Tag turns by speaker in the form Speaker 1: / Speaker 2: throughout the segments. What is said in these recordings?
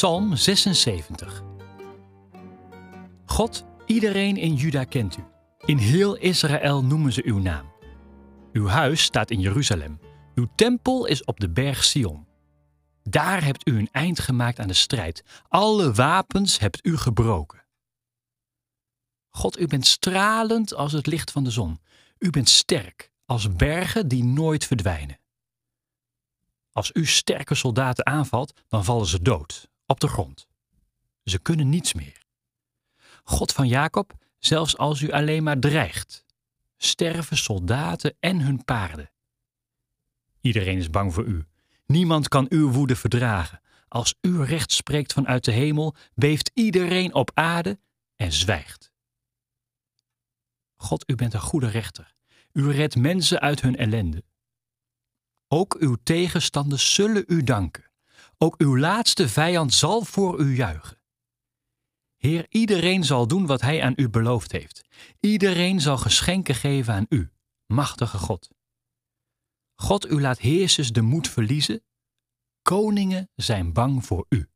Speaker 1: Psalm 76. God, iedereen in Juda kent u. In heel Israël noemen ze uw naam. Uw huis staat in Jeruzalem. Uw tempel is op de berg Sion. Daar hebt u een eind gemaakt aan de strijd. Alle wapens hebt u gebroken. God, u bent stralend als het licht van de zon. U bent sterk als bergen die nooit verdwijnen. Als u sterke soldaten aanvalt, dan vallen ze dood, op de grond. Ze kunnen niets meer. God van Jacob, zelfs als u alleen maar dreigt, sterven soldaten en hun paarden. Iedereen is bang voor u. Niemand kan uw woede verdragen. Als u recht spreekt vanuit de hemel, beeft iedereen op aarde en zwijgt. God, u bent een goede rechter. U redt mensen uit hun ellende. Ook uw tegenstanders zullen u danken. Ook uw laatste vijand zal voor u juichen. Heer, iedereen zal doen wat hij aan u beloofd heeft. Iedereen zal geschenken geven aan u, machtige God. God, u laat heersers de moed verliezen. Koningen zijn bang voor u.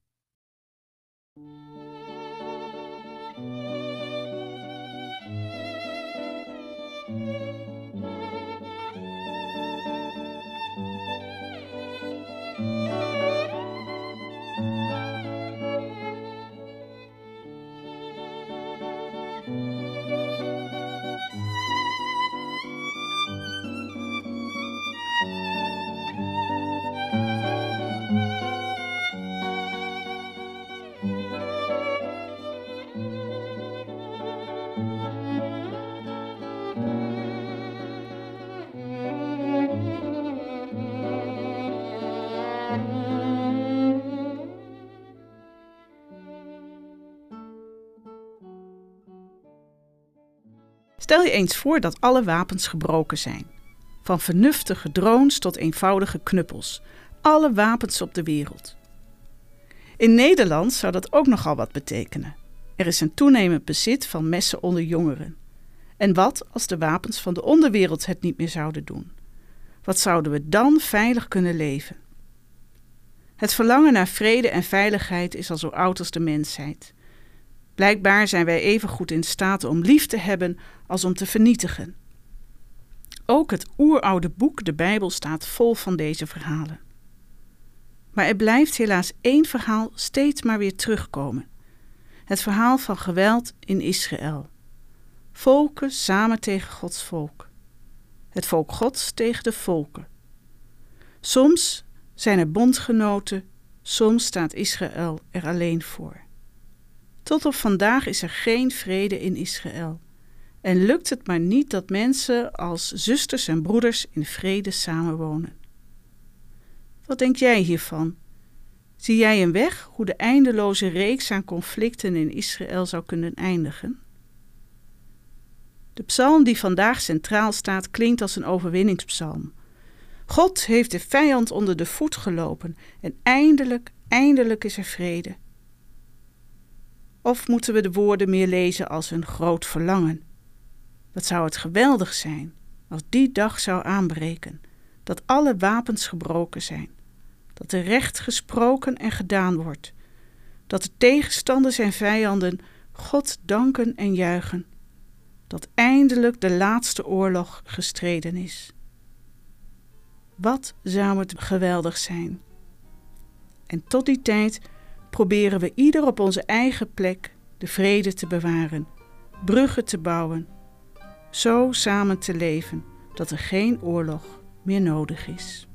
Speaker 2: Stel je eens voor dat alle wapens gebroken zijn. Van vernuftige drones tot eenvoudige knuppels. Alle wapens op de wereld. In Nederland zou dat ook nogal wat betekenen. Er is een toenemend bezit van messen onder jongeren. En wat als de wapens van de onderwereld het niet meer zouden doen? Wat zouden we dan veilig kunnen leven? Het verlangen naar vrede en veiligheid is al zo oud als de mensheid. Blijkbaar zijn wij even goed in staat om lief te hebben als om te vernietigen. Ook het oeroude boek, de Bijbel, staat vol van deze verhalen. Maar er blijft helaas één verhaal steeds maar weer terugkomen: het verhaal van geweld in Israël. Volken samen tegen Gods volk. Het volk Gods tegen de volken. Soms zijn er bondgenoten, soms staat Israël er alleen voor. Tot op vandaag is er geen vrede in Israël. En lukt het maar niet dat mensen als zusters en broeders in vrede samenwonen. Wat denk jij hiervan? Zie jij een weg hoe de eindeloze reeks aan conflicten in Israël zou kunnen eindigen? De psalm die vandaag centraal staat klinkt als een overwinningspsalm. God heeft de vijand onder de voet gelopen en eindelijk, eindelijk is er vrede. Of moeten we de woorden meer lezen als een groot verlangen? Wat zou het geweldig zijn als die dag zou aanbreken, dat alle wapens gebroken zijn, dat er recht gesproken en gedaan wordt, dat de tegenstanders en vijanden God danken en juichen, dat eindelijk de laatste oorlog gestreden is. Wat zou het geweldig zijn? En tot die tijd proberen we ieder op onze eigen plek de vrede te bewaren, bruggen te bouwen, zo samen te leven dat er geen oorlog meer nodig is.